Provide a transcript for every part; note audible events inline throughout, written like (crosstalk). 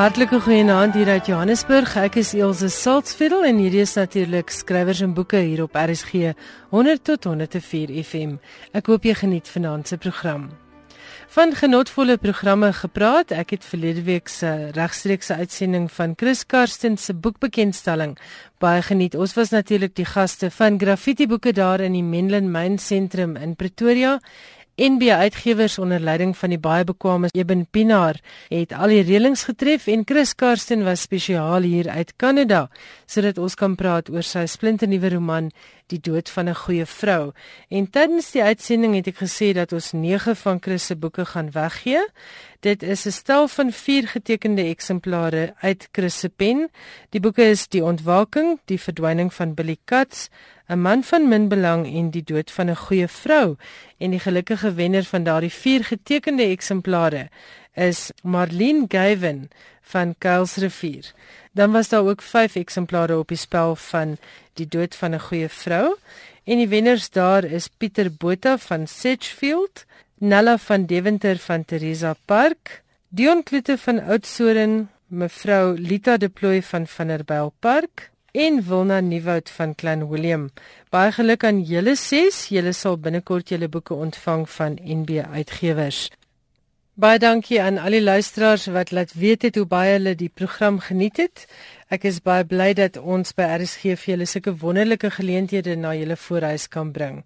Hartlike goeienaand hier uit Johannesburg. Ek is Elsje Saltzfeld en hierdie is natuurlik skrywers en boeke hier op RSG 100 tot 104 FM. Ek hoop jy geniet vanaand se program. Van genotvolle programme gepraat. Ek het verlede week se regstreekse uitsending van Chris Karsten se boekbekendstalling baie geniet. Ons was natuurlik die gaste van Graffiti Boeke daar in die Menlyn Mine Sentrum in Pretoria NB Uitgewers onder leiding van die baie bekwame Eben Pinaar het al die reëlings getref en Chris Karsten was spesiaal hier uit Kanada sodat ons kan praat oor sy splinternuwe roman Die dood van 'n goeie vrou. En tydens die uitsending het ek gesê dat ons 9 van Chris se boeke gaan weggee. Dit is 'n stel van 4 getekende eksemplare uit Chris se pen. Die boeke is Die ontwaking, Die verdwyning van Billy Katz, 'n man van min belang en die dood van 'n goeie vrou en die gelukkige wenner van daardie vier getekende eksemplare is Marlene Gavin van Kuilsrivier. Dan was daar ook 5 eksemplare op die spel van die dood van 'n goeie vrou en die wenners daar is Pieter Botha van Sedgefield, Nella van Deventer van Teresa Park, Dion Kloete van Oudtshoorn, mevrou Lita De Plooy van Vanderbijl Park en Wilna Nieuwoud van Klein Willem. Baie geluk aan julle ses. Julle sal binnekort julle boeke ontvang van NB Uitgewers. Baie dankie aan al die luisteraars wat laat weet het hoe baie hulle die program geniet het. Ek is baie bly dat ons by RSG vir julle sulke wonderlike geleenthede na julle voorhuis kan bring.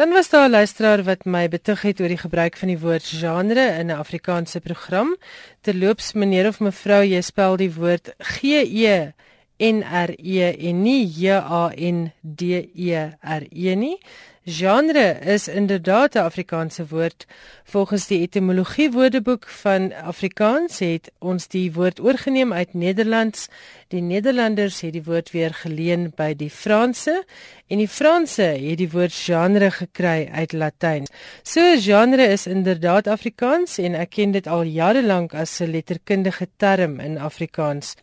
Dan was daar 'n luisteraar wat my betug het oor die gebruik van die woord genre in 'n Afrikaanse program. Terloops, meneer of mevrou, jy spel die woord G E N R E en nie J A N D E R E nie. Genre is inderdaad 'n Afrikaanse woord. Volgens die etimologie woordeboek van Afrikaans het ons die woord oorgeneem uit Nederlands. Die Nederlanders het die woord weer geleen by die Franse en die Franse het die woord genre gekry uit Latyn. So genre is inderdaad Afrikaans en ek ken dit al jare lank as 'n letterkundige term in Afrikaans.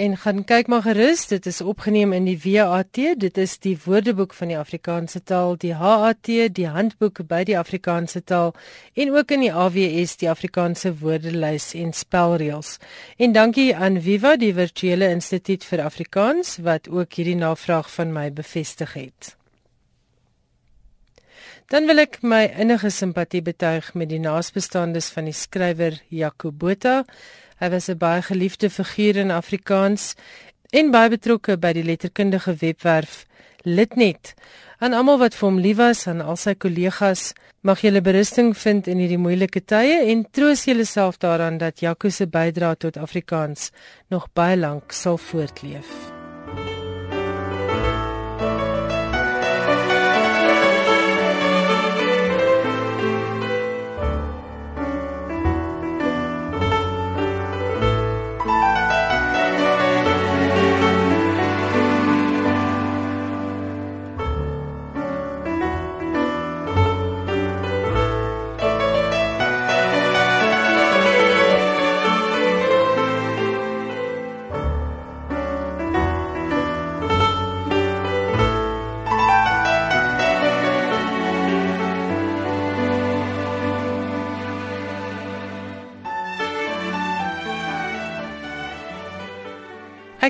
En gaan kyk maar gerus, dit is opgeneem in die WAT, dit is die Woordeboek van die Afrikaanse taal, die HAT, die Handboek by die Afrikaanse taal en ook in die AWS, die Afrikaanse Woordelys en spelreëls. En dankie aan Viva, die Virtuele Instituut vir Afrikaans wat ook hierdie navraag van my bevestig het. Dan wil ek my innige simpatie betuig met die naasbestaandes van die skrywer Jaco Botha. Hy was 'n baie geliefde figuur in Afrikaans en baie betrokke by die letterkundige webwerf Litnet. Aan almal wat vir hom lief was en al sy kollegas, mag julle berusting vind in hierdie moeilike tye en troos julleself daaraan dat Jaco se bydrae tot Afrikaans nog baie lank sal voortleef.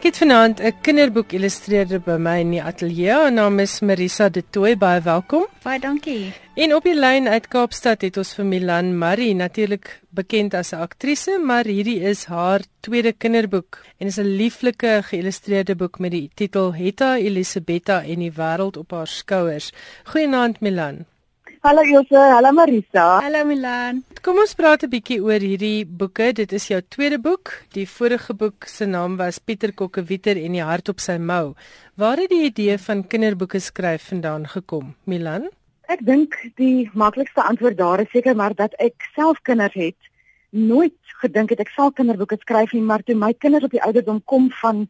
Ek het vanaand 'n kinderboek illustreerder by my in die ateljee. Haar naam is Marisa De Tooy. Baie welkom. Baie dankie. En op die lyn uit Kaapstad het ons vir Milan Marie, natuurlik bekend as 'n aktrise, maar hierdie is haar tweede kinderboek en is 'n lieflike geïllustreerde boek met die titel Hetta Elisabetta en die wêreld op haar skouers. Goeienaand Milan. Hallo Ilse, hallo Marisa. Hallo Milan. Kom ons praat 'n bietjie oor hierdie boeke. Dit is jou tweede boek. Die vorige boek se naam was Pieter Kokkewieter en die hart op sy mou. Waar het die idee van kinderboeke skryf vandaan gekom, Milan? Ek dink die maklikste antwoord daar is seker maar dat ek self kinders het. Nooit gedink het ek sal kinderboeke skryf nie, maar toe my kinders op die ouderdom kom van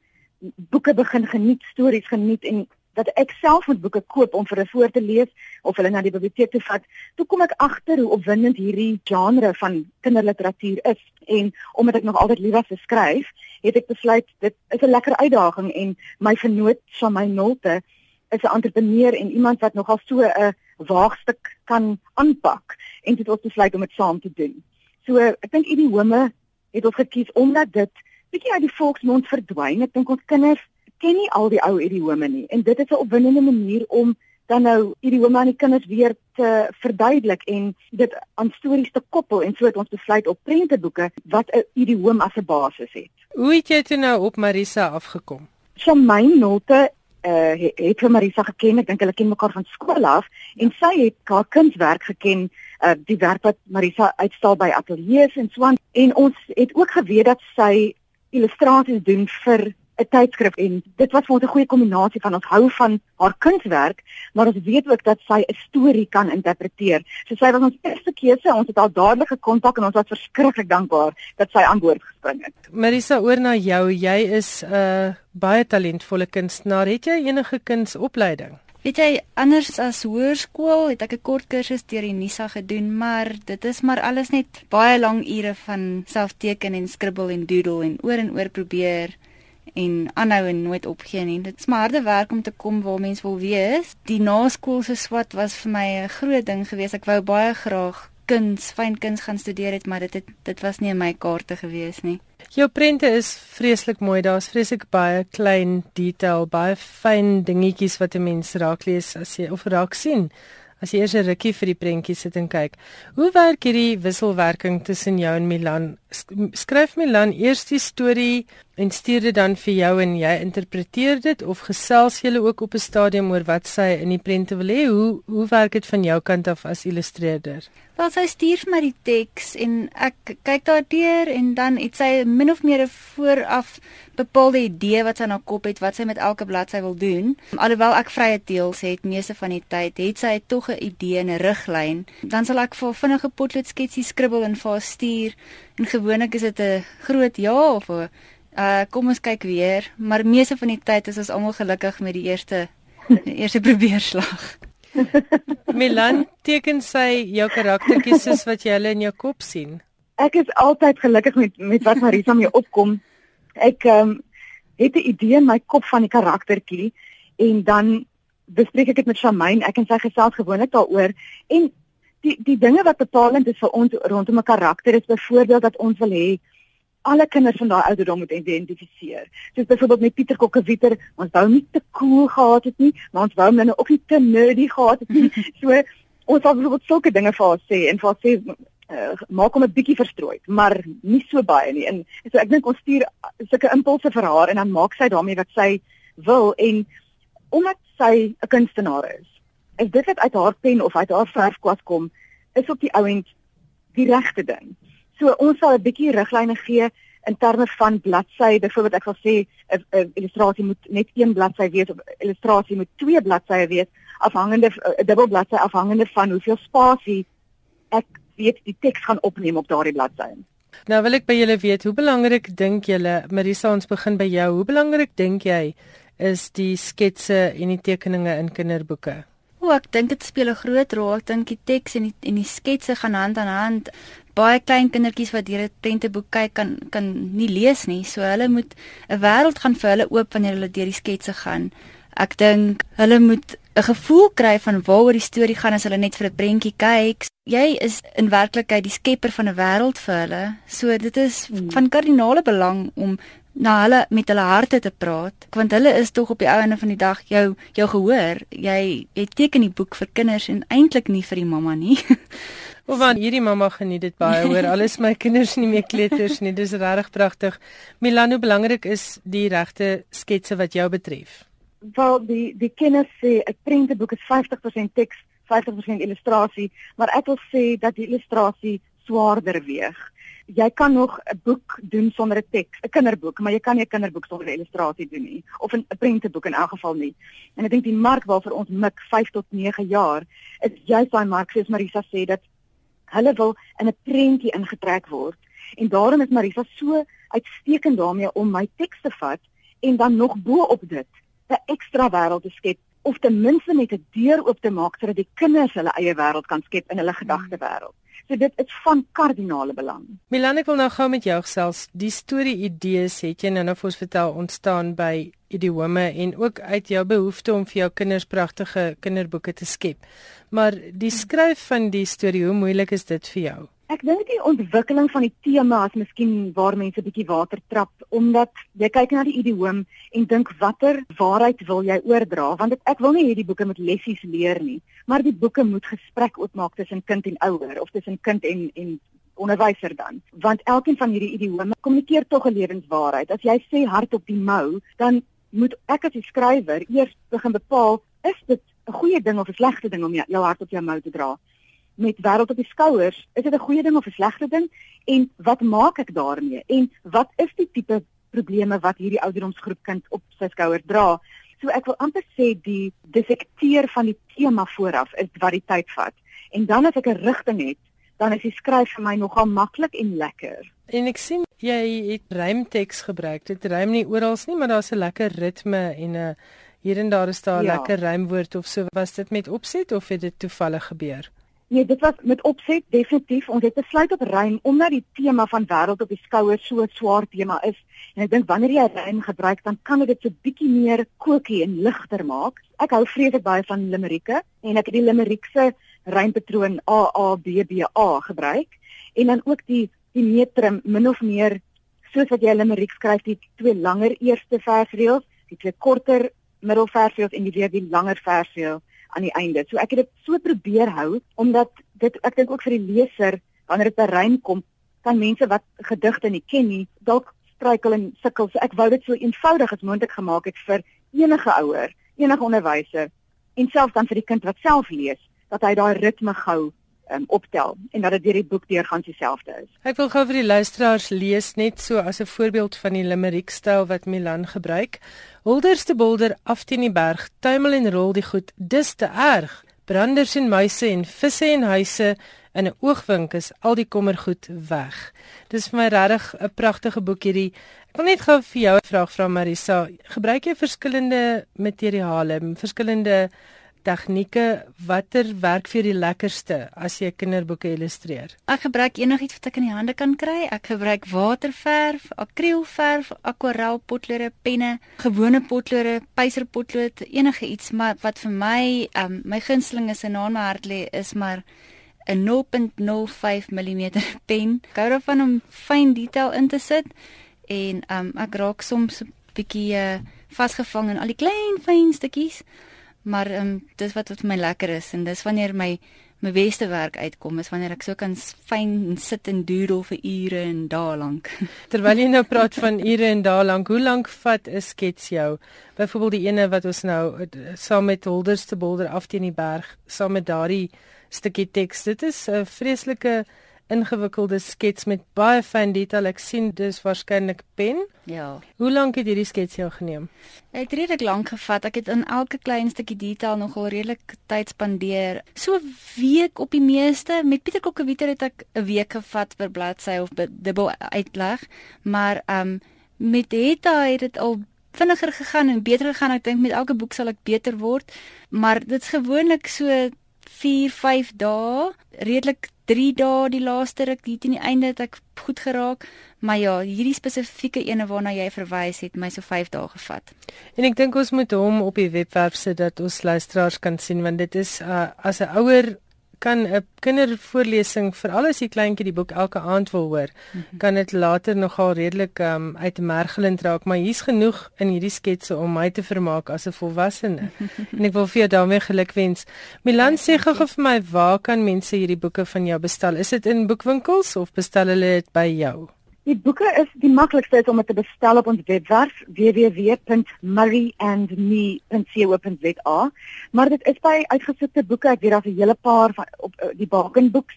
boeke begin geniet, stories geniet en dat ek self moet boeke koop om vir hulle voor te lees of hulle na die biblioteek te vat. Toe kom ek agter hoe opwindend hierdie genre van kinderliteratuur is en omdat ek nog altyd lief was vir skryf, het ek besluit dit is 'n lekker uitdaging en my vernoot van my nolte is 'n entrepreneur en iemand wat nogal so 'n waagstuk kan aanpak en dit ons besluit om dit saam te doen. So ek dink idiome het ons gekies omdat dit bietjie uit die volksmond verdwyn. Ek dink ons kinders ken nie al die ou idiome nie en dit is 'n opwindende manier om dan nou idiome aan die kinders weer te verduidelik en dit aan stories te koppel en so het ons besluit op prenteboeke wat 'n idiom as 'n basis het. Hoe het jy toe nou op Marisa afgekom? Shamaine Nolte uh het, het vir Marisa geken. Ek dink hulle ken mekaar van skool af en sy het haar kunswerk geken, uh die werk wat Marisa uitstal by ateljee's en so aan. En ons het ook geweet dat sy illustrasies doen vir 'n tydskrif en dit was vir ons 'n goeie kombinasie van ons hou van haar kunswerk, maar ons weet ook dat sy 'n storie kan interpreteer. So sy was ons eerste keuse. Ons het haar dadelik gekontak en ons was verskriklik dankbaar dat sy aan boord gespring het. Marisa, oor na jou. Jy is 'n uh, baie talentvolle kunstenaar. Het jy enige kunsopleiding? Weet jy, anders as hoërskool het ek 'n kort kursus deur die Nisa gedoen, maar dit is maar alles net baie lang ure van selfteken en skribbel en doodle en oor en oor probeer en aanhou en nooit opgee nie. Dit is maar harde werk om te kom waar mens wil wees. Die naskoolse swat was vir my 'n groot ding geweest. Ek wou baie graag kuns, fyn kuns gaan studeer het, maar dit het, dit was nie in my kaarte gewees nie. Jou prente is vreeslik mooi. Daar's vreeslik baie klein detail, baie fyn dingetjies wat 'n mens raak lees as jy of raak sien as jy eers 'n rukkie vir die prentjie sit en kyk. Hoe werk hierdie wisselwerking tussen jou en Milan? Skryf Milan eers die storie en stuur dit dan vir jou en jy interpreteer dit of gesels julle ook op 'n stadium oor wat sy in die prente wil hê? Hoe hoe werk dit van jou kant af as illustreerder? Wel sy stuur vir my die teks en ek kyk daardeur en dan het sy min of meer 'n vooraf bepaalde idee wat sy na kop het wat sy met elke bladsy wil doen. Alhoewel ek vrye teels het meeste van die tyd, het sy tog 'n idee en 'n riglyn. Dan sal ek vir vinnige potloodsketsie skribbel en vir haar stuur. En gewoonlik is dit 'n groot ja of 'n uh kom ons kyk weer, maar meeste van die tyd is ons almal gelukkig met die eerste eerste (laughs) probeerslag. (laughs) Milan teken sy jou karaktertjies soos wat jy hulle in jou kop sien. Ek is altyd gelukkig met met wat Marisa mee opkom ek um, het 'n idee in my kop van die karaktertjie en dan bespreek ek dit met Shamaine. Ek en sy gesels gewoonlik daaroor en die die dinge wat bepalend is vir ons rondom 'n karakter is byvoorbeeld dat ons wil hê alle kinders van daai ouderdom moet identifiseer. Soos byvoorbeeld met Pieter Kokkewieter, ons wou nie te cool gehad het nie, maar ons wou hom nou ook nie te nerdy gehad het nie. (laughs) So ons wou byvoorbeeld sulke dinge vir haar sê en vir haar sê uh, maak hom 'n bietjie verstrooid, maar nie so baie nie. En so ek dink ons stuur sulke impulse vir haar en dan maak sy daarmee wat sy wil en omdat sy 'n kunstenaar is, is dit wat uit haar pen of uit haar verfkwas kom, is op die ouend die regte ding. So ons sal 'n bietjie riglyne gee in terme van bladsy, byvoorbeeld ek sal sê 'n illustrasie moet net een bladsy wees of illustrasie moet twee bladsye wees afhangende 'n dubbel bladsy afhangende van hoeveel spasie ek weet die teks gaan opneem op daardie bladsy. Nou wil ek by julle weet, hoe belangrik dink julle, Marisa, ons begin by jou. Hoe belangrik dink jy is die sketse en die tekeninge in kinderboeke? O, ek dink dit speel 'n groot rol. Ek dink die teks en die en die sketse gaan hand aan hand. Baie klein kindertjies wat hierdie prenteboek kyk kan kan nie lees nie, so hulle moet 'n wêreld gaan vir hulle oop wanneer hulle deur die sketse gaan. Ek dink hulle moet 'n gevoel kry van waaroor die storie gaan as hulle net vir 'n prentjie kyk. Jy is in werklikheid die skepper van 'n wêreld vir hulle. So dit is hmm. van kardinale belang om na hulle met hulle harte te praat, want hulle is tog op die einde van die dag jou jou gehoor. Jy jy teken die boek vir kinders en eintlik nie vir die mamma nie. (laughs) Hoewel hierdie mamma geniet dit baie hoor. (laughs) Alles my kinders nie meer kleuters nie. Dis regtig pragtig. Milano belangrik is die regte sketse wat jou betref wel die die kennis sê 'n prenteboek is 50% teks, 50% illustrasie, maar ek wil sê dat die illustrasie swaarder weeg. Jy kan nog 'n boek doen sonder 'n teks, 'n kinderboek, maar jy kan nie 'n kinderboek sonder 'n illustrasie doen nie of 'n prenteboek in elk geval nie. En ek dink die mark waarvoor ons mik 5 tot 9 jaar is juist daai mark soos Marisa sê dat hulle wil in 'n prentjie ingetrek word. En daarom is Marisa so uitstekend daarmee om my teks te vat en dan nog bo op dit 'n ekstra wêreld te skep of ten minste net 'n deur oop te maak sodat die kinders hulle eie wêreld kan skep in hulle gedagtewêreld. So dit is van kardinale belang. Milan, ek wil nou gou met jou gesels. Die storie idees het jy nou nou vir ons vertel ontstaan by idiome en ook uit jou behoefte om vir jou kinders pragtige kinderboeke te skep. Maar die skryf van die storie, hoe moeilik is dit vir jou? Ek dink die ontwikkeling van die tema is miskien waar mense bietjie water trap omdat jy kyk na die idioom en dink watter waarheid wil jy oordra want dit, ek wil nie hierdie boeke met lessies leer nie maar die boeke moet gesprek oopmaak tussen kind en ouer of tussen kind en en onderwyser dan. Want elkeen van hierdie idiome kommunikeer tog 'n lewenswaarheid as jy sê hart op die mou dan moet ek as die skrywer eers begin bepaal is dit 'n goeie ding of 'n slegte ding om jou hart op jou mou te dra met wêreld op die skouers, is dit 'n goeie ding of 'n slegte ding en wat maak ek daarmee? En wat is die tipe probleme wat hierdie ouderdomsgroep kind op sy skouers dra? So ek wil amper sê die detekteer van die tema vooraf is wat die tyd vat. En dan as ek 'n rigting het, dan is die skryf vir my nogal maklik en lekker. En ek sien jy het rymteks gebruik. Dit rym nie oral nie, maar daar's 'n lekker ritme en 'n hier en daar is daar 'n ja. lekker rymwoord of so. Was dit met opset of het dit toevallig gebeur? Nee, dit was met opset definitief. Ons het besluit op rym omdat die tema van wêreld op die skouers so 'n swaar tema is. En ek dink wanneer jy rym gebruik, dan kan dit so bietjie meer kokie en ligter maak. Ek hou vreeslik baie van limerieke en ek het die limeriekse rympatroon A A B B A gebruik en dan ook die die metrum min of meer soos wat jy 'n limeriek skryf, die twee langer eerste versreëls, die twee korter middelversreëls en die weer die langer versreël aan die einde. So ek het dit so probeer hou omdat dit ek dink ook vir die leser wanneer dit by rym kom, kan mense wat gedigte nie ken nie, dalk struikel en sukkel. So ek wou dit so eenvoudig as moontlik gemaak het vir enige ouer, enige onderwyser en selfs dan vir die kind wat self lees dat hy daai ritme gou um, optel en dat dit deur die boek deurgaan dieselfde is. Ek wil gou vir die luisteraars lees net so as 'n voorbeeld van die limerick styl wat Milan gebruik. Holderste bolder af teen die berg, tuimel en rol die goed, dis te erg. Branders en muise en visse en huise in 'n oogwink is al die kommergoed weg. Dis vir my regtig 'n pragtige boek hierdie. Ek wil net gou vir jou 'n vraag vra Marisa. Gebruik jy verskillende materiale, verskillende tegnieke watter werk vir die lekkerste as jy kinderboeke illustreer? Ek gebruik enigiets wat ek in die hande kan kry. Ek gebruik waterverf, akrielverf, akwarel potlode, penne, gewone potlode, pyserpotlood, enige iets maar wat vir my um, my gunsteling is en aan my hart lê is maar 'n 0.05 mm pen. Ek hou daarvan om fyn detail in te sit en um, ek raak soms 'n bietjie uh, vasgevang in al die klein fyn stukkies maar ehm um, dis wat vir my lekker is en dis wanneer my my beste werk uitkom is wanneer ek so kan fyn sit en doodle vir ure en dae lank. (laughs) Terwyl jy nou praat van ure en dae lank, hoe lank vat 'n skets jou? Byvoorbeeld die ene wat ons nou saam met Holderste Bolder af teen die berg, saam met daardie stukkie teks. Dit is 'n vreeslike ingewikkelde skets met baie fyn detail. Ek sien dis waarskynlik pen. Ja. Hoe lank het hierdie skets jou geneem? Dit het redelik lank gevat. Ek het in elke klein stukkie detail nogal redelik tyd spandeer. So week op die meeste. Met Pieter Kokkewieter het ek 'n week gevat per bladsy of dubbel uitleg, maar ehm um, met Hetta het dit al vinniger gegaan en beter gegaan. Ek dink met elke boek sal ek beter word, maar dit's gewoonlik so 4, 5 dae, redelik 3 dae die laaste ruk hier teen die einde het ek goed geraak, maar ja, hierdie spesifieke ene waarna jy verwys het my so 5 dae gevat. En ek dink ons moet hom op die webwerf sit dat ons luisteraars kan sien want dit is uh, as 'n ouer kan 'n kindervoorlesing vir al die kleintjie die boek elke aand wil hoor, mm -hmm. kan dit later nogal redelik um, uitmergelend raak, maar hier's genoeg in hierdie sketse om my te vermaak as 'n volwassene. (laughs) en ek wil vir jou daarmee gelukwens. Milan sê gou vir my, waar kan mense hierdie boeke van jou bestel? Is dit in boekwinkels of bestel hulle dit by jou? Die boeke is die maklikste om te bestel op ons webwerf www.murrayandme.co.za. Maar dit is by uitgesoekte boeke. Ek weet daar's 'n hele paar van op uh, die Bakenboeks.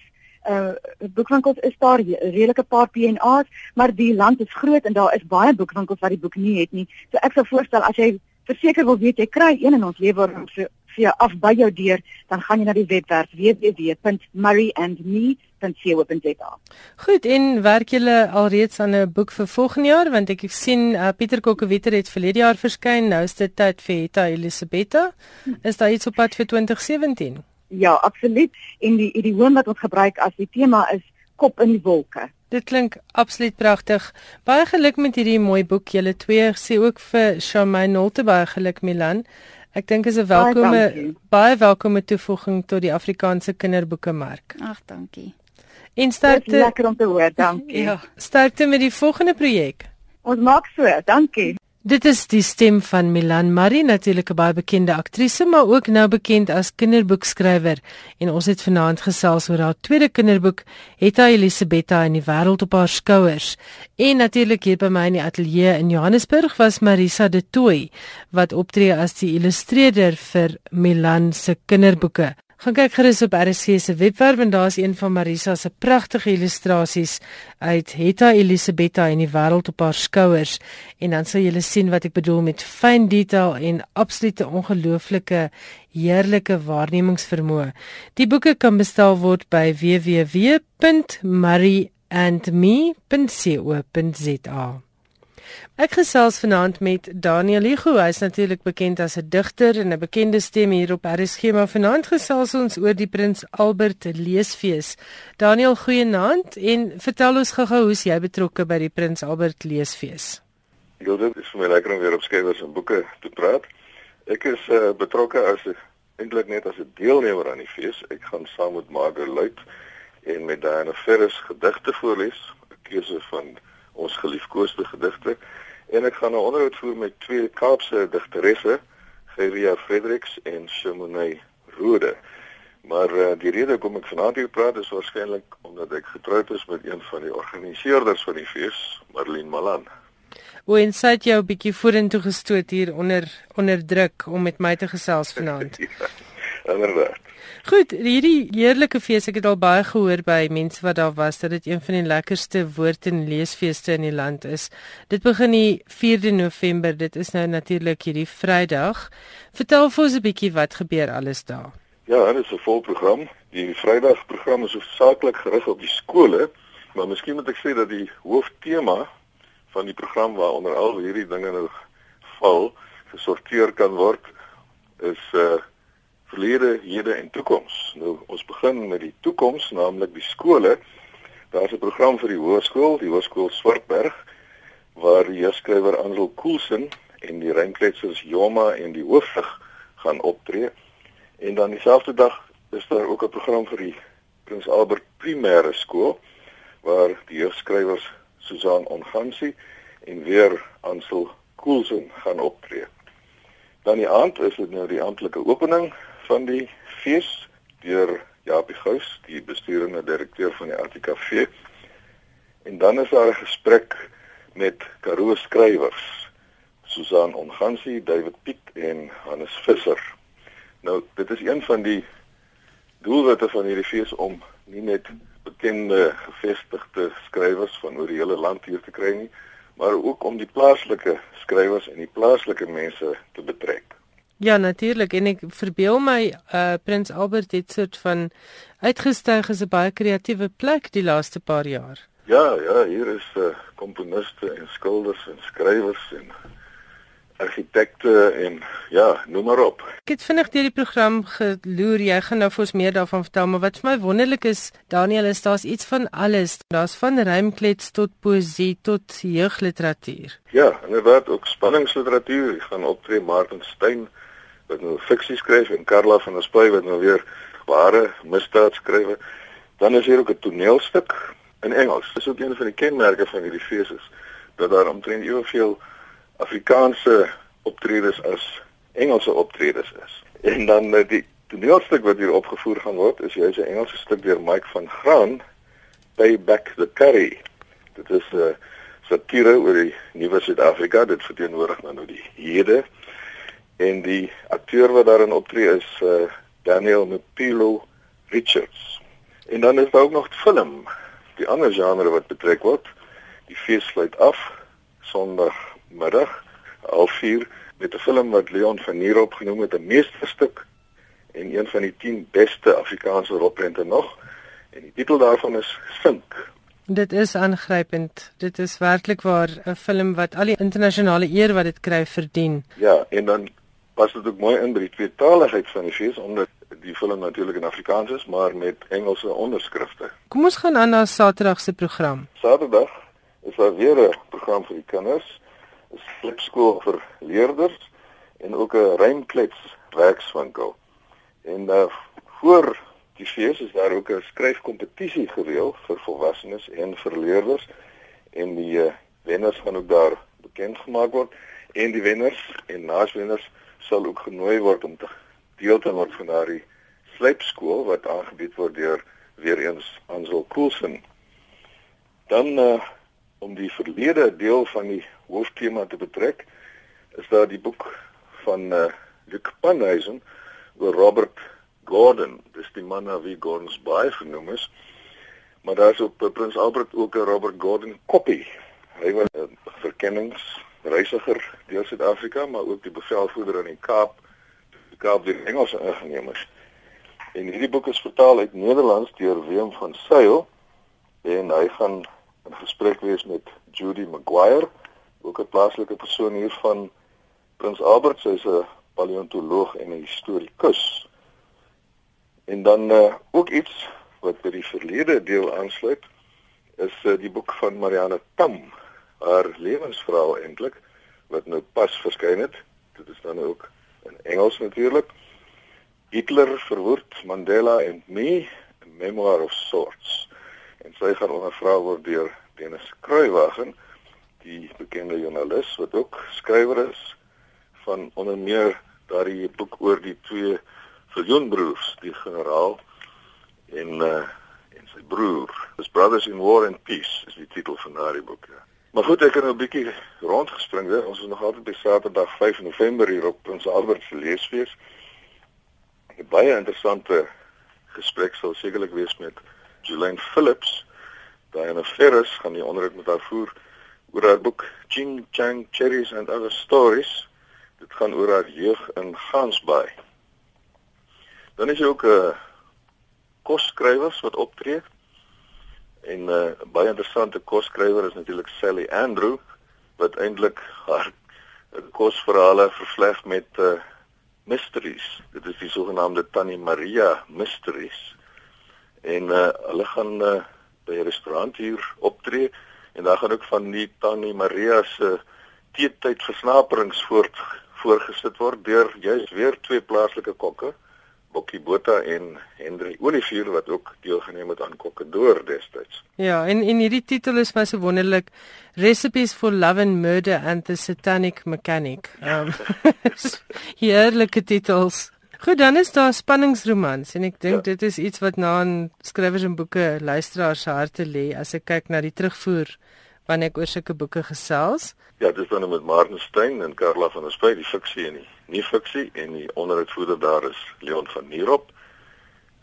Uh boekwinkels is daar redelike paar P&A's, maar die land is groot en daar is baie boekwinkels wat die boek nie het nie. So ek sou voorstel as jy verseker wil weet jy kry een in ons lewer vir vir af by jou deur, dan gaan jy na die webwerf www.murrayandme.co.za www.co.za. Goed, en werk julle alreeds aan 'n boek vir volgende jaar want ek sien uh, Pieter Kokkewieter het verlede jaar verskyn, nou is dit tyd vir Hetta Elisabetta. Is daar iets op pad vir 2017? Ja, absoluut. En die idioom wat ons gebruik as die tema is kop in die wolke. Dit klink absoluut pragtig. Baie geluk met hierdie mooi boek. Julle twee sê ook vir Shamaine Nolte baie geluk Milan. Ek dink is 'n welkome baie welkome toevoeging tot die Afrikaanse kinderboekemark. Ag, dankie. En sterkte. Lekker om te hoor, dankie. Ja, sterkte met die volgende projek. Ons maak so, dankie. Dit is die stem van Milan Marie, natuurlik 'n baie bekende aktrise, maar ook nou bekend as kinderboekskrywer. En ons het vanaand gesels oor haar tweede kinderboek, Etta Elisabetta in die wêreld op haar skouers. En natuurlik hier by my in die ateljee in Johannesburg was Marisa de Tooi wat optree as die illustreerder vir Milan se kinderboeke. Gaan kyk gerus op RSG se webwerf en daar's een van Marisa se pragtige illustrasies uit Hetta Elisabetta en die wêreld op haar skouers en dan sal julle sien wat ek bedoel met fyn detail en absolute ongelooflike heerlike waarnemingsvermoë. Die boeke kan bestel word by www.mariandme.co.za. Ek gesels vanaand met Daniel Hugo. Hy is natuurlik bekend as 'n digter en 'n bekende stem hier op RSG, maar vanaand gesels ons oor die Prins Albert Leesfees. Daniel, goeienaand en vertel ons gou-gou hoe's jy betrokke by die Prins Albert Leesfees? Ja, dit is vir my lekker om weer op skrywers en boeke te praat. Ek is uh, betrokke as eintlik net as 'n deelnemer aan die fees. Ek gaan saam met Margaret Luit en met Diana Ferris gedigte voorlees, 'n keuse van ons geliefkoeste gedigte en ek gaan 'n onderhoud voer met twee Kaapse digteresse, Geria Fredericks en Shimone Rode. Maar uh, die rede hoekom ek vanaand hier praat is waarskynlik omdat ek getroud is met een van die organiseerders van die fees, Marlene Malan. Hoe insait jou 'n bietjie vorentoe gestoot hier onder onder druk om met my te gesels vanaand. (laughs) ja, inderdaad. Goed, hierdie heerlike fees, ek het al baie gehoor by mense wat daar was dat dit een van die lekkerste woord en leesfeeste in die land is. Dit begin die 4de November. Dit is nou natuurlik hierdie Vrydag. Vertel vir ons 'n bietjie wat gebeur alles daar. Ja, dit is 'n vol program. Die Vrydag program is hoofsaaklik gerig op die skole, maar miskien moet ek sê dat die hooftema van die program waaronder al hierdie dinge nou val, gesorteer kan word is uh verlede, hede en toekoms. Nou ons begin met die toekoms, naamlik die skole. Daar's 'n program vir die hoërskool, die Hoërskool Swartberg, waar die jeugskrywer Ansel Koelsen en die rymkletsers Joma en die hoofvig gaan optree. En dan dieselfde dag is daar ook 'n program vir die Prins Albert Primêre Skool waar die jeugskrywers Susan Ongansi en weer Ansel Koelsen gaan optree. Dan die aand is dit nou die amptelike opening van die fees deur Japie Gous, die besturende direkteur van die ATKV. En dan is daar 'n gesprek met Karoo skrywers, Susan Ongansi, David Piet en Hannes Visser. Nou, dit is een van die doelwitte van hierdie fees om nie net bekende gevestigde skrywers van oor die hele land hier te kry nie, maar ook om die plaaslike skrywers en die plaaslike mense te betrek. Ja, natuurlik en ek verbeel my uh Prins Albert het soort van uitgestyg as 'n baie kreatiewe plek die laaste paar jaar. Ja, ja, hier is uh komponiste en skilders en skrywers en argitekte en ja, noem maar op. Ek het vinnig deur die program geloer. Jy gaan nou vir ons meer daarvan vertel, maar wat vir my wonderlik is, Daniel, is daar's iets van alles. Daar's van rymklets tot poesie tot jeugliteratuur. Ja, inderdaad, ook spanningsliteratuur. Ek gaan optree Martin Steyn wat nou fiksie skryf en Karla van der Spuy wat nou weer ware misdaad skryf. Dan is hier ook 'n toneelstuk in Engels. Dis ook een van die kenmerke van hierdie fees is dat daar omtrent eweveel Afrikaanse optredes as Engelse optredes is. En dan eh, die toneelstuk wat hier opgevoer gaan word is juist 'n Engelse stuk deur Mike van Graan, Pay Back the Curry. Dit is 'n uh, satire oor die nuwe Suid-Afrika. Dit verteenwoordig nou die hede en die akteur wat daarin optree is uh, Daniel Mpilo Richards. En dan is daar ook nog film, die ander genre wat betrek word. Die fees sluit af Sondagmiddag al 4 met 'n film wat Leon van Nierop genoem het 'n meesterstuk en een van die 10 beste Afrikaanse rolprente nog. En die titel daarvan is Sink. Dit is aangrypend. Dit is werklik waar 'n film wat al die internasionale eer wat dit kry verdien. Ja, en dan pas dit ook mooi in by die tweetaligheid van die fees omdat die film natuurlik in Afrikaans is, maar met Engelse onderskrifte. Kom ons gaan aan na Saterdag se program. Saterdag is daar weer 'n program vir die kinders, 'n slipskool vir leerders en ook 'n rymklets werkswinkel. En uh, voor die fees is daar ook 'n skryfkompetisie gereël vir volwassenes en vir leerders en die uh, wenners gaan ook daar bekend gemaak word en die wenners en naaswenners sal ook genooi word om te deel te word van daardie slypskool wat aangebied word deur weer eens Ansel Coulson. Dan uh, om die verlede deel van die hooftema te betrek is daar die boek van uh, Luc Panhuisen oor Robert Gordon. Dis die man na wie Gordons baie genoem is. Maar daar's op uh, Prins Albert ook 'n Robert Gordon kopie. Hy was 'n uh, verkenningsreisiger deur Suid-Afrika, maar ook die bevelvoerder in die Kaap, die Kaap deur Engelse ingenemers. En hierdie boek is vertaal uit Nederlands deur Willem van Sail en hy gaan in gesprek wees met Judy Maguire, ook 'n plaaslike persoon hier van Prins Albert, sy's 'n paleontoloog en 'n historikus. En dan uh, ook iets wat by die verlede deel aansluit, is uh, die boek van Marianne Tam, haar lewensverhaal eintlik wat nou pas verskyn het. Dit is dan ook in Engels natuurlik. Hitler verwoord Mandela en me, a memoir of sorts. En sy gaan ondervra word deur Dennis Kruiwagen, die bekende joernalis wat ook skrywer is van onder meer daardie boek oor die twee Viljoenbroers, die generaal en uh en sy broer. Dis Brothers in War and Peace is die titel van daardie boek. Ja. Maar goed, ek het nou 'n bietjie rondgespring, hè. Ons is nog altyd by Saterdag 5 November hier op Prins Albert se leesfees. 'n baie interessante gesprek sal sekerlik wees met Jolene Phillips. Diana Ferris gaan die onderhoud met haar voer oor haar boek Ching Chang Cherries and Other Stories. Dit gaan oor haar jeug in Gansbaai. Dan is jy ook 'n uh, eh, kosskrywers wat optree. En 'n uh, baie interessante kosskrywer is natuurlik Sally Andrew wat eintlik haar kosverhale vervleg met uh, mysteries. Dit is die sogenaamde Tannie Maria mysteries. En uh hulle gaan uh by 'n restaurant hier optree en daar gaan ook van die Tannie Maria se teetyd versnaperings voort voorgesit word deur juist weer twee plaaslike kokke. Bokkie Botha en Henry Olivier wat ook deelgeneem het aan Kokkedoor destyds. Ja, en en hierdie titel is my so wonderlik Recipes for Love and Murder and the Satanic Mechanic. Um, (laughs) heerlike titels. Goed, dan is daar spanningsromans en ek dink ja. dit is iets wat na in skrywers en boeke luisteraars se harte lê as ek kyk na die terugvoer wanneer ek oor sulke boeke gesels. Ja, dis dan met Martin Stein en Karla van der Spruit, die fiksie en die nie fiksie en die onderhoudvoerder daar is Leon van Nierop.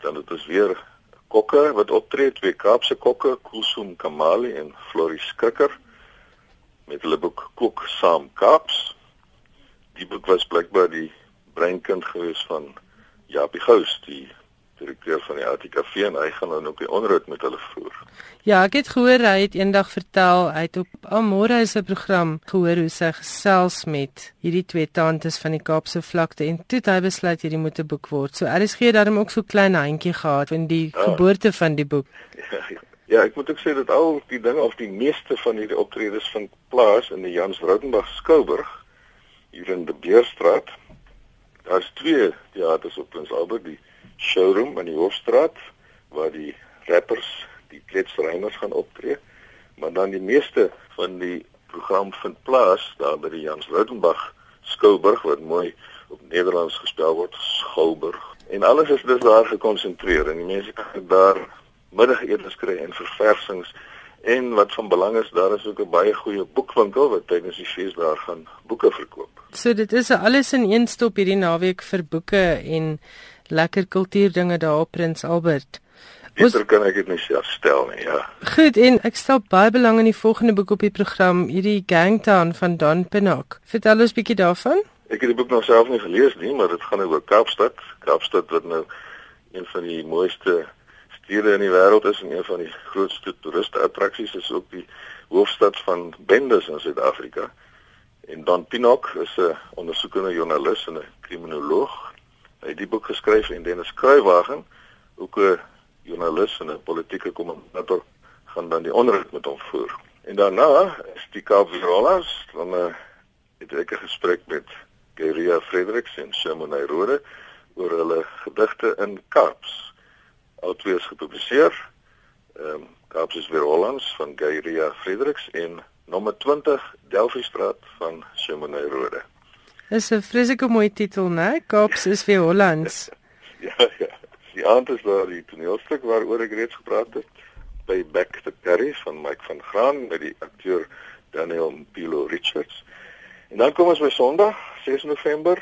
Dan het ons weer kokke wat optree, twee Kaapse kokke, Kusum Kamali en Floris Skrikker met hulle boek Kook saam Kaaps. Die boek was blykbaar die breinkind gewees van Japie Gous, die direkteur van die ATKV en hy gaan dan ook die onderhoud met hulle voer. Ja, ek het gehoor hy het eendag vertel hy het op Almora se program gehoor hoe sy gesels met hierdie twee tantes van die Kaapse vlakte en toe het hy besluit hierdie moet 'n boek word. So is gee daarom ook so klein handjie gehad van die ja. geboorte van die boek. Ja, (laughs) ja, ek moet ook sê dat al die dinge of die meeste van hierdie optredes vind plaas in die Jans Rautenbach Skouburg hier in die Beerstraat. Daar's twee teaters op Prins Albert die showroom in die Hoofstraat waar die rappers, die kletsreiners gaan optree. Maar dan die meeste van die program vind plaas daar by die Jans Rautenbach Skouburg wat mooi op Nederlands gespel word Skouburg. En alles is dus daar gekonsentreer en die mense kan daar middagete kry en verversings en wat van belang is daar is ook 'n baie goeie boekwinkel wat tydens die fees daar gaan boeke verkoop. So dit is alles in een stop hierdie naweek vir boeke en lekker kultuurdinge daar op Prins Albert. Ons kan ek dit nie self stel nie, ja. Goed, en ek stel baie belang in die volgende boek op die program, hierdie Gangtown van Don Pinnock. Vertel ons bietjie daarvan. Ek het die boek nog self nie gelees nie, maar dit gaan oor Kaapstad. Kaapstad wat nou een van die mooiste stede in die wêreld is en een van die grootste toeriste attraksies is ook die hoofstad van bendes in Suid-Afrika. En Don Pinnock is 'n ondersoekende joernalis en 'n kriminoloog Hy het die boek geskryf en Dennis Kruiwagen, ook 'n joernalis en 'n politieke kommentator, gaan dan die onderhoud met hom voer. En daarna is die Kaapvirolas, dan uh, het ek 'n gesprek met Geria Fredericks en Simone Rode oor hulle gedigte in Kaaps. Al twee is gepubliseer. Ehm um, Kaapse is weer Hollands van Geyria Fredericks en nommer 20 Delphi Straat van Simone Rode. Dis 'n vreeslike mooi titel, né? Kaapse is weer Hollands. (laughs) ja, ja. Die aand is daar die toneelstuk waaroor ek reeds gepraat het by Back the Curry van Mike van Graan met die akteur Daniel Pilo Richards. En dan kom ons by Sondag, 6 November.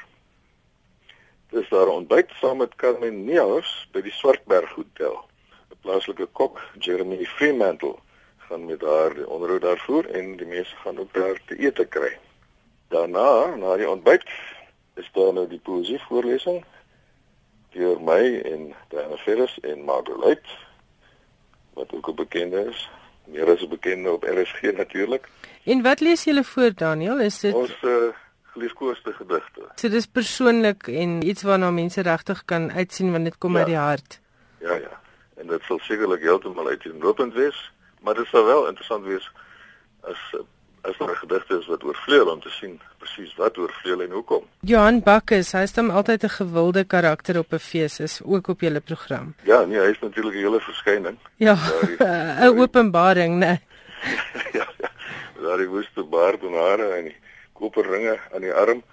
Dis daar ontbyt saam met Carmen Neus by die Swartberg Hotel. 'n Plaaslike kok, Jeremy Freemantle, gaan met haar die onderhoud daarvoor en die mense gaan ook daar te ete kry. Daarna, na die ontbyt, is daar nou die poesie voorlesing deur my en Diana Ferris en Margaret wat ook 'n bekende is. Meer as 'n bekende op RSG natuurlik. En wat lees julle voor Daniel? Is dit Ons uh, geliefkoeste gedigte. So dis persoonlik en iets waarna mense regtig kan uitsien want dit kom ja. uit die hart. Ja ja. En dit sal sekerlik heeltemal uiteenlopend wees, maar dit sal wel interessant wees as as daar gedigte is wat oorvleuel om te sien presies wat oorvleuel en hoekom. Johan Bakkes, hy is dan altyd 'n gewilde karakter op 'n fees is ook op julle program. Ja, nee, hy is natuurlik 'n hele verskyning. Ja, (laughs) 'n openbaring, né? (laughs) ja, ja. Daar die woeste baard en hare en die koperringe aan die arm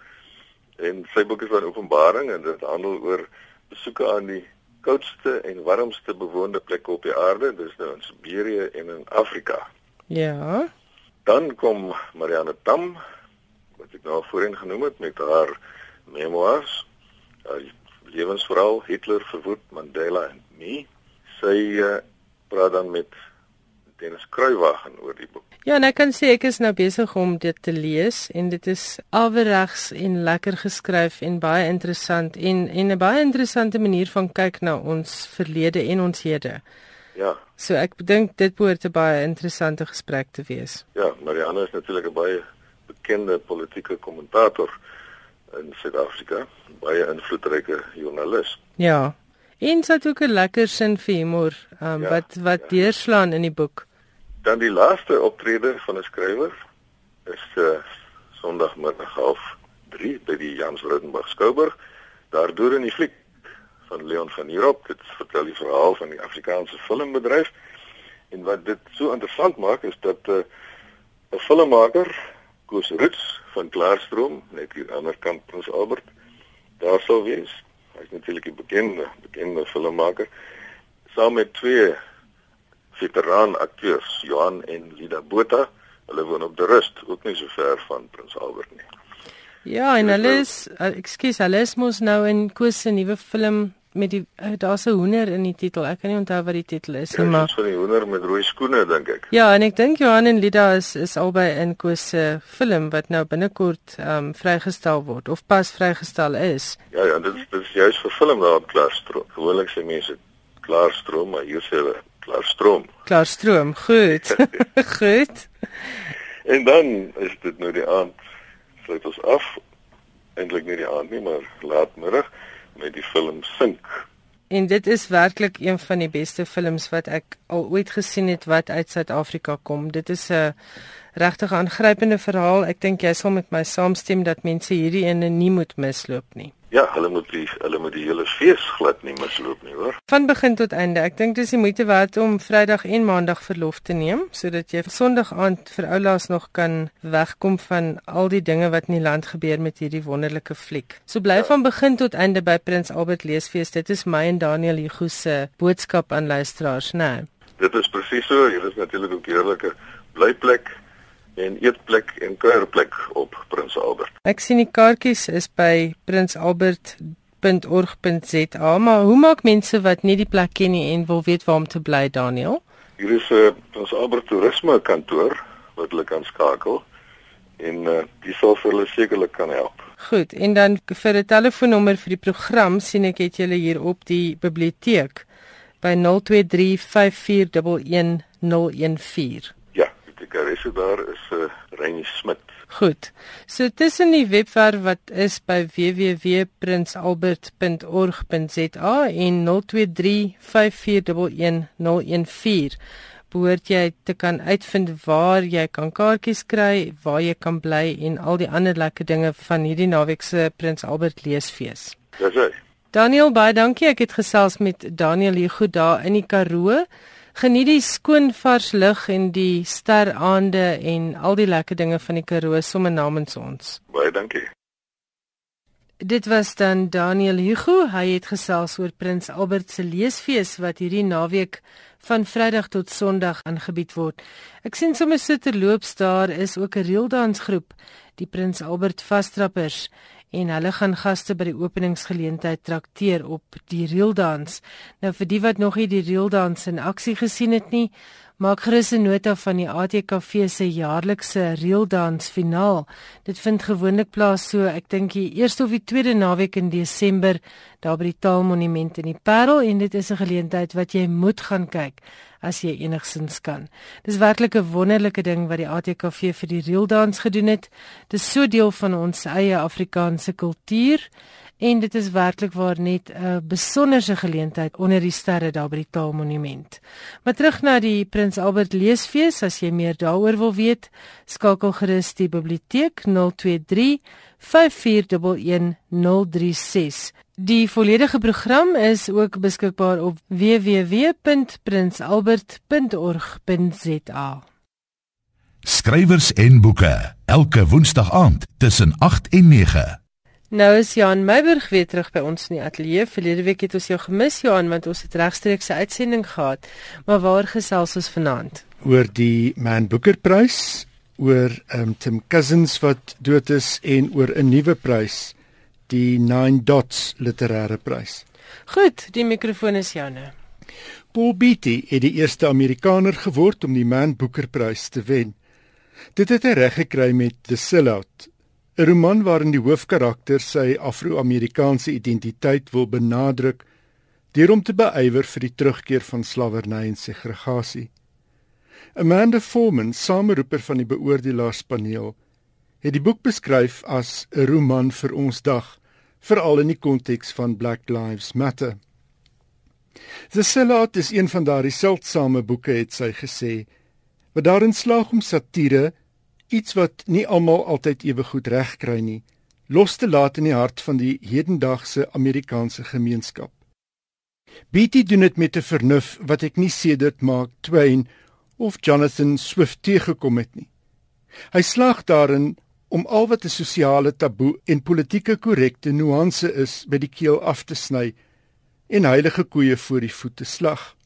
en sy boek is van openbaring en dit handel oor besoeke aan die koudste en warmste bewoonde plekke op die aarde, dis nou in Siberië en in Afrika. Ja. Dan kom Marianne Tam wat ek nou voorheen genoem het met haar memoirs, haar lewensverhaal Hitler verwoed Mandela en me. Sy uh, praat dan met Dennis Kruiwagen oor die boek. Ja, en ek kan sê ek is nou besig om dit te lees en dit is alweregs en lekker geskryf en baie interessant en en 'n baie interessante manier van kyk na ons verlede en ons hede. Ja. So ek dink dit behoort 'n baie interessante gesprek te wees. Ja, Marianne is natuurlik 'n baie bekende politieke kommentator in Suid-Afrika, baie invloedryke joernalis. Ja. En sy het ook 'n lekker sin vir humor, um, ja, wat wat ja. deurslaan in die boek. Dan die laaste optrede van 'n skrywer is uh, Sondagmiddag half 3 by die Jans Rodenburg Skouburg. Daar deur in die fliek van Leon van Heerop. Dit vertel die verhaal van die Afrikaanse filmbedryf. En wat dit so interessant maak is dat 'n uh, filmmaker, Koos Roots van Klaarstroom, net hier aan die ander kant Prins Albert, daar sou wees. Hy is natuurlik 'n bekende bekende filmmaker saam met twee veteraan akteurs, Johan en Lida Botha. Hulle woon op die rust, ook nie so ver van Prins Albert nie. Ja, en hulle is uh, ekskuus, hulle is mos nou in Koos se nuwe film met die uh, daar's 'n hoender in die titel. Ek kan nie onthou wat die titel is nie, ja, maar so 'n hoender met rooi skoene dink ek. Ja, en ek dink Johan en Lida is is albei in Koos se film wat nou binnekort ehm um, vrygestel word of pas vrygestel is. Ja, ja, dit is dit is juist vir film daar op Klaarstroom. Gewoonlik sê mense Klaarstroom, maar hier sê hulle Klaarstroom. Klaarstroom, goed. (laughs) (laughs) goed. En dan is dit nou die aand sluit ons af eintlik nie die aand nie maar laatmiddag met die film Sink. En dit is werklik een van die beste films wat ek al ooit gesien het wat uit Suid-Afrika kom. Dit is 'n regtig aangrypende verhaal. Ek dink jy sal met my saamstem dat mense hierdie ene nie moet misloop nie. Ja, hulle moet die hulle moet die hele fees glad nie misloop nie, hoor. Van begin tot einde. Ek dink dis die moeite werd om Vrydag en Maandag verlof te neem sodat jy Sondag aand vir oulaas nog kan wegkom van al die dinge wat in die land gebeur met hierdie wonderlike fliek. So bly ja. van begin tot einde by Prins Albert Leesfees. Dit is my en Daniel Hugo se boodskap aan luisteraars, né? Nee. Dit is presies so. Hier is natuurlik ook heerlike blyplek en eetplek en kuierplek op Prins Albert. Ek sien die kaartjies is by prinsalbert.org.za, maar hoe maak mense wat nie die plek ken nie en wil weet waar om te bly, Daniel? Hier is 'n uh, Prins Albert toerisme kantoor wat hulle kan skakel en uh, die sal vir hulle sekerlik kan help. Goed, en dan vir 'n telefoonnommer vir die program sien ek het julle hier op die biblioteek by 023 5411 014 die karesse daar is 'n uh, eh, Reini Smit. Goed. So tussen die webwerf wat is by www.prinsalbert.org.za en 0235411014 behoort jy te kan uitvind waar jy kan kaartjies kry, waar jy kan bly en al die ander lekker dinge van hierdie naweek se Prins Albert leesfees. Dis hy. Daniel, baie dankie. Ek het gesels met Daniel hier goed daar in die Karoo. Geniet die skoon vars lug en die steraande en al die lekker dinge van die Karoo sommer namens ons. Baie dankie. Dit was dan Daniel Hugo. Hy het gesels oor Prins Albert se leesfees wat hierdie naweek van Vrydag tot Sondag aangebied word. Ek sien sommer so terloops daar is ook 'n reeldansgroep, die Prins Albert Vastrappers en hulle gaan gaste by die openingsgeleentheid trakteer op die reeldans. Nou vir die wat nog nie die reeldans in aksie gesien het nie, Maak gerus 'n nota van die ATKV se jaarlikse reeldans finaal. Dit vind gewoonlik plaas so, ek dink die eerste of die tweede naweek in Desember daar by die Taalmonument in die Parel en dit is 'n geleentheid wat jy moet gaan kyk as jy enigsins kan. Dis werklik 'n wonderlike ding wat die ATKV vir die reeldans gedoen het. Dis so deel van ons eie Afrikaanse kultuur en dit is werklik waar net 'n besonderse geleentheid onder die sterre daar by die Taalmonument. Maar terug na die Prins Albert Leesfees, as jy meer daaroor wil weet, skakel gerus die biblioteek 023 5411036. Die volledige program is ook beskikbaar op www.prinsalbert.org.za. Skrywers en boeke elke woensdag aand tussen 8 en 9. Nou is Johan Meiburg weer terug by ons in die ateljee. Verlede week het ons jou gemis Johan want ons het regstreekse uitsending gehad. Maar waar gesels ons vanaand? Oor die Man Booker Prys, oor um, Tim Cousins wat dood is en oor 'n nuwe prys, die Nine Dots Literêre Prys. Goed, die mikrofoon is joune. Paul Beatty het die eerste Amerikaner geword om die Man Booker Prys te wen. Dit het hy reg gekry met The Sellout 'n roman waarin die hoofkarakter sy Afro-Amerikaanse identiteit wil benadruk deur om te beywer vir die terugkeer van slawerny en segregasie. Amanda Foreman, sameroeper van die beoordelaarspaneel, het die boek beskryf as 'n roman vir ons dag, veral in die konteks van Black Lives Matter. The Sellout is een van daardie seldsame boeke, het sy gesê, wat daarin slaag om satire iets wat nie almal altyd ewe goed reg kry nie, los te laat in die hart van die hedendaagse Amerikaanse gemeenskap. Beatty doen dit met 'n vernuf wat ek nie sedert Mark Twain of Jonathan Swift teëgekom het nie. Hy slaag daarin om al wat 'n sosiale taboe en politieke korrekte nuance is by die keel af te sny en heilige koeie voor die voete slag.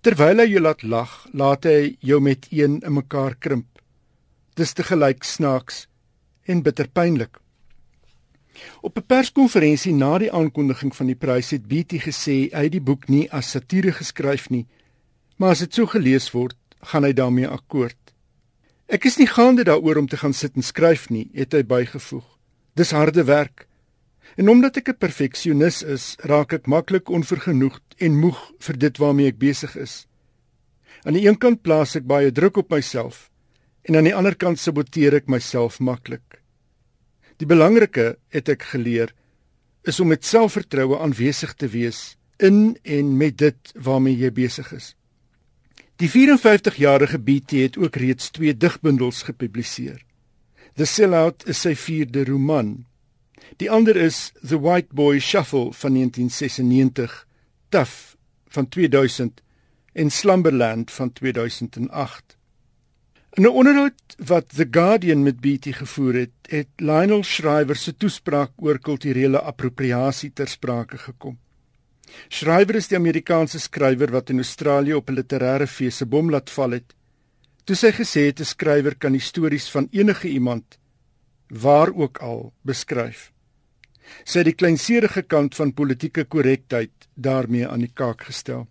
Terwyl hy jou laat lag, laat hy jou met een in mekaar krimp. Dis te gelyk snaaks en bitterpynlik. Op 'n perskonferensie na die aankondiging van die prys het BT gesê hy het die boek nie as satire geskryf nie, maar as dit so gelees word, gaan hy daarmee akkoord. Ek is nie gaande daaroor om te gaan sit en skryf nie, het hy bygevoeg. Dis harde werk. En omdat ek 'n perfeksionis is, raak ek maklik onvergenoegd en moeg vir dit waarmee ek besig is. Aan die een kant plaas ek baie druk op myself, en aan die ander kant saboteer ek myself maklik. Die belangrike het ek geleer is om met selfvertroue aanwesig te wees in en met dit waarmee jy besig is. Die 54-jarige BT het ook reeds twee digbundels gepubliseer. The Sellout is sy vierde roman. Die ander is The White Boy Shuffle van 1996, Tough van 2000 en Slumberland van 2008. In 'n onderhoud wat The Guardian met BT gevoer het, het Lionel Shriver se toespraak oor kulturele appropriasie ter sprake gekom. Shriver is die Amerikaanse skrywer wat in Australië op 'n literêre fees se bom laat val het. Toe sy gesê het 'n skrywer kan stories van enige iemand waar ook al beskryf. Sy het die kleinserige kant van politieke korrektheid daarmee aan die kaak gestel.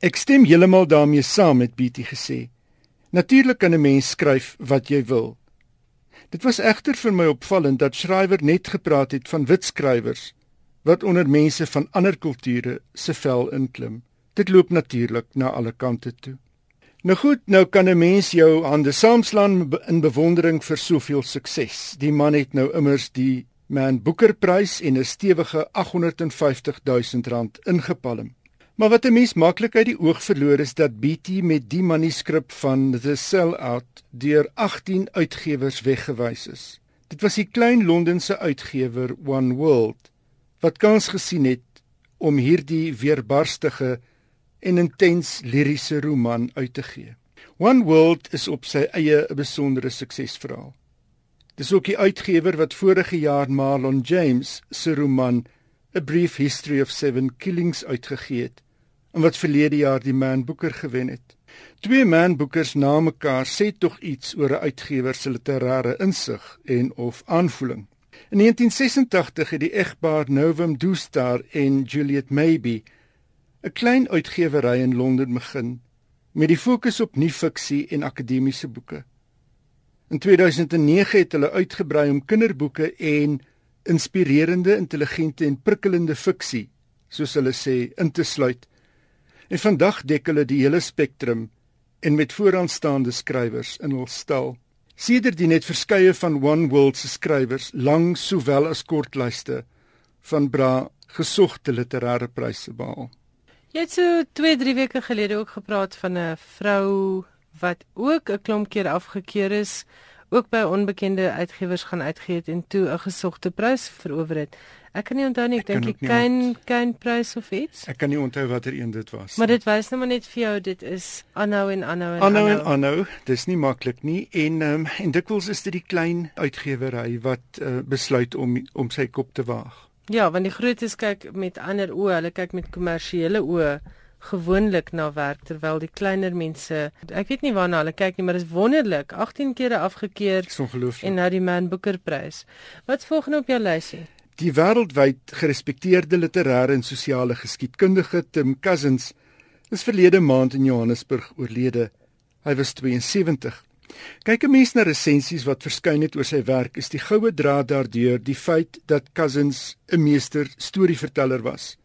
Ek stem heeltemal daarmee saam met BT gesê. Natuurlik kan 'n mens skryf wat jy wil. Dit was egter vir my opvallend dat skrywer net gepraat het van wit skrywers wat onder mense van ander kulture se vel inklim. Dit loop natuurlik na alle kante toe. Nou goed, nou kan 'n mens jou hande saamslaan in bewondering vir soveel sukses. Die man het nou immers die Man Booker Prys en 'n stewige 850 000 rand ingepalm. Maar wat 'n mens maklik uit die oog verloor is dat BT met die manuskrip van The Sellout deur 18 uitgewers weggewys is. Dit was die klein Londense uitgewer One World wat kans gesien het om hierdie weerbarstige en intens liriese roman uit te gee. One World is op sy eie 'n besondere suksesverhaal. Dis ook die uitgewer wat vorige jaar Marlon James se roman A Brief History of Seven Killings uitgegee het en wat verlede jaar die Man Booker gewen het. Twee Man Bookers na mekaar sê tog iets oor 'n uitgewer se literêre insig en of aanvoeling. In 1986 het die egpaar Novum Doostar en Juliet Maybe 'n klein uitgewery in Londen begin met die fokus op nie-fiksie en akademiese boeke. In 2009 het hulle uitgebrei om kinderboeke en inspirerende, intelligente en prikkelende fiksie, soos hulle sê, in te sluit. En vandag dek hulle die hele spektrum en met vooraanstaande skrywers in hul stal. Sedertdien het verskeie van One World se skrywers lang sowel as kortlyste van bra gesogte literêre pryse behaal. Jy het so 2-3 weke gelede ook gepraat van 'n vrou wat ook 'n klomp keer afgekeur is, ook by onbekende uitgewers gaan uitgee het en toe 'n gesogte prys verower het. Ek kan nie onthou nie, ek dink die kein kein prys of iets. Ek kan nie onthou watter een dit was. Maar dit wys nou maar net vir jou dit is aanhou en aanhou en aanhou en aanhou. Dis nie maklik nie en um, en dikwels is dit die klein uitgewery wat uh, besluit om om sy kop te waag. Ja, want die grootes kyk met ander oë, hulle kyk met kommersiële oë gewoonlik na werk terwyl die kleiner mense, ek weet nie waarna hulle kyk nie, maar dit is wonderlik, 18 kere afgekeur. En nou die Man Booker Prys. Wat volgende op jou lysie? Die wêreldwyd gerespekteerde literêre en sosiale geskiedkundige Tim Cousins is verlede maand in Johannesburg oorlede. Hy was 72. Kyk 'n mens na resensies wat verskyn het oor sy werk, is die goue draad daardeur die feit dat Cousins 'n meester storieverteller was.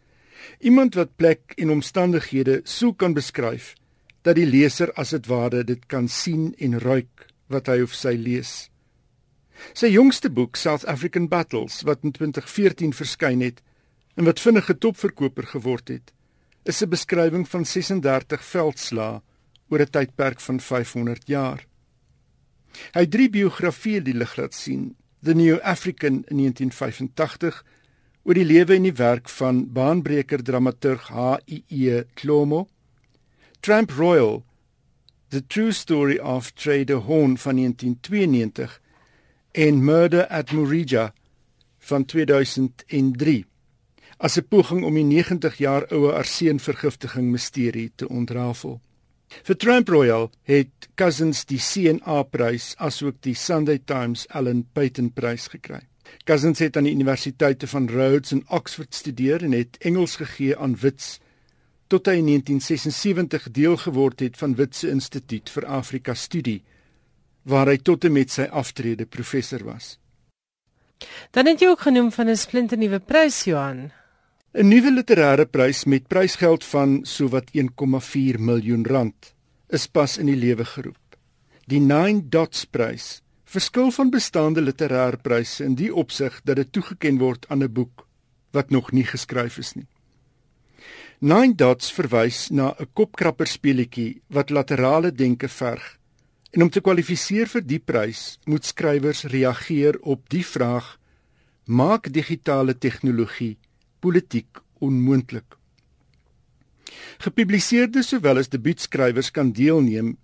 Iemand wat plek en omstandighede sou kan beskryf dat die leser as dit ware dit kan sien en ruik wat hy of sy lees. Sy jongste boek, South African Battles, wat in 2014 verskyn het en wat vinnige topverkoper geword het, is 'n beskrywing van 36 veldslae oor 'n tydperk van 500 jaar. Hy drie biografieë die lig laat sien: The New African in 1985 oor die lewe en die werk van baanbreker dramaturg H.I.E. Klomo, Tramp Royal: The True Story of Trader Horn van 1992 en Murder at Murija van 2003 as 'n poging om die 90 jaar oue arseenvergiftiging misterie te ontrafel. Vir Trump Royal het Cousins die CNA prys asook die Sunday Times Allen Payton prys gekry. Cousins het aan die universiteite van Rhodes en Oxford studeer en het Engels gegee aan Wits tot hy in 1976 deel geword het van Wits se Instituut vir Afrika Studie waar hy tot en met sy aftrede professor was. Dan het jy ook genoem van 'n splinternuwe prys Johan. 'n Nuwe literêre prys met prysgeld van sowat 1,4 miljoen rand is pas in die lewe geroep. Die Nine Dots prys verskil van bestaande literêre pryse in die opsig dat dit toegeken word aan 'n boek wat nog nie geskryf is nie. Nine Dots verwys na 'n kopkrapper speletjie wat laterale denke verg. En om te kwalifiseer vir die prys, moet skrywers reageer op die vraag: Maak digitale tegnologie politiek onmoontlik. Gepubliseerde sowel as debuutskrywers kan deelneem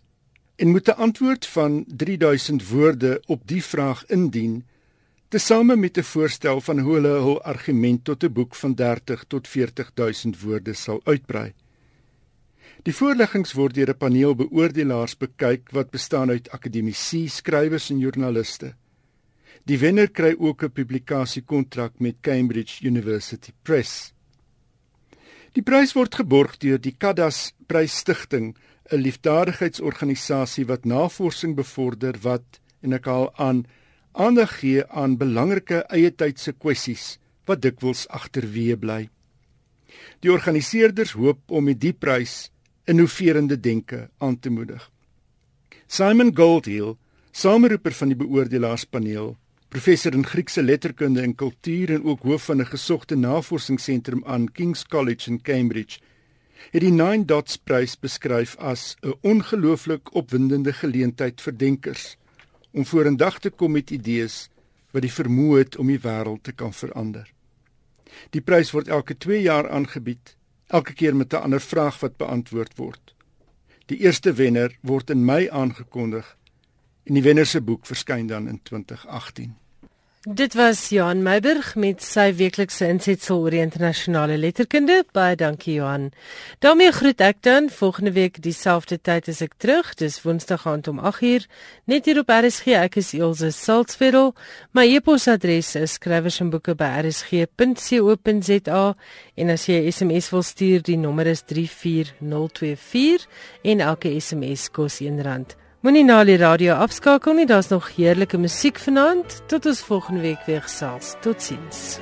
en moet 'n antwoord van 3000 woorde op die vraag indien tesame met 'n voorstel van hoe hulle hul argument tot 'n boek van 30 tot 40000 woorde sal uitbrei. Die voorleggings word deur 'n paneel beoordelaars bekyk wat bestaan uit akademici, skrywers en joernaliste. Die wenner kry ook 'n publikasiekontrak met Cambridge University Press. Die prys word geborg deur die Kadas Prysstichting, 'n liefdadigheidsorganisasie wat navorsing bevorder wat en ek haal aan aandag gee aan belangrike eie tydse kwessies wat dikwels agterweë bly. Die organiseerders hoop om met die prys innoverende denke aan te moedig. Simon Goldhill, sameroeper van die beoordelaarspaneel, professor in Griekse letterkunde en kultuur en ook hoof van 'n gesogte navorsingsentrum aan King's College in Cambridge, het die Nine Dots Prys beskryf as 'n ongelooflik opwindende geleentheid vir denkers om vorendag te kom met idees wat die vermoë het om die wêreld te kan verander. Die prys word elke 2 jaar aangebied, elke keer met 'n ander vraag wat beantwoord word. Die eerste wenner word in Mei aangekondig en die wenner se boek verskyn dan in 2018. Dit was Johan Meiburg met sy weeklikse insetsel oor die internasionale letterkunde. Baie dankie Johan. daarmee groet ek dan volgende week dieselfde tyd as ek terug. Dis Woensdag aand om 8uur net hier op RSG. Ek is Elsje Salzwetel. My e-posadres is skrywersandboeke@rsg.co.za en as jy 'n SMS wil stuur, die nommer is 34024 en elke SMS kos R1. Moenie na die radio afskakel nie, daar's nog heerlike musiek vanaand. Tot ons volgende week weer gesels. Totsiens.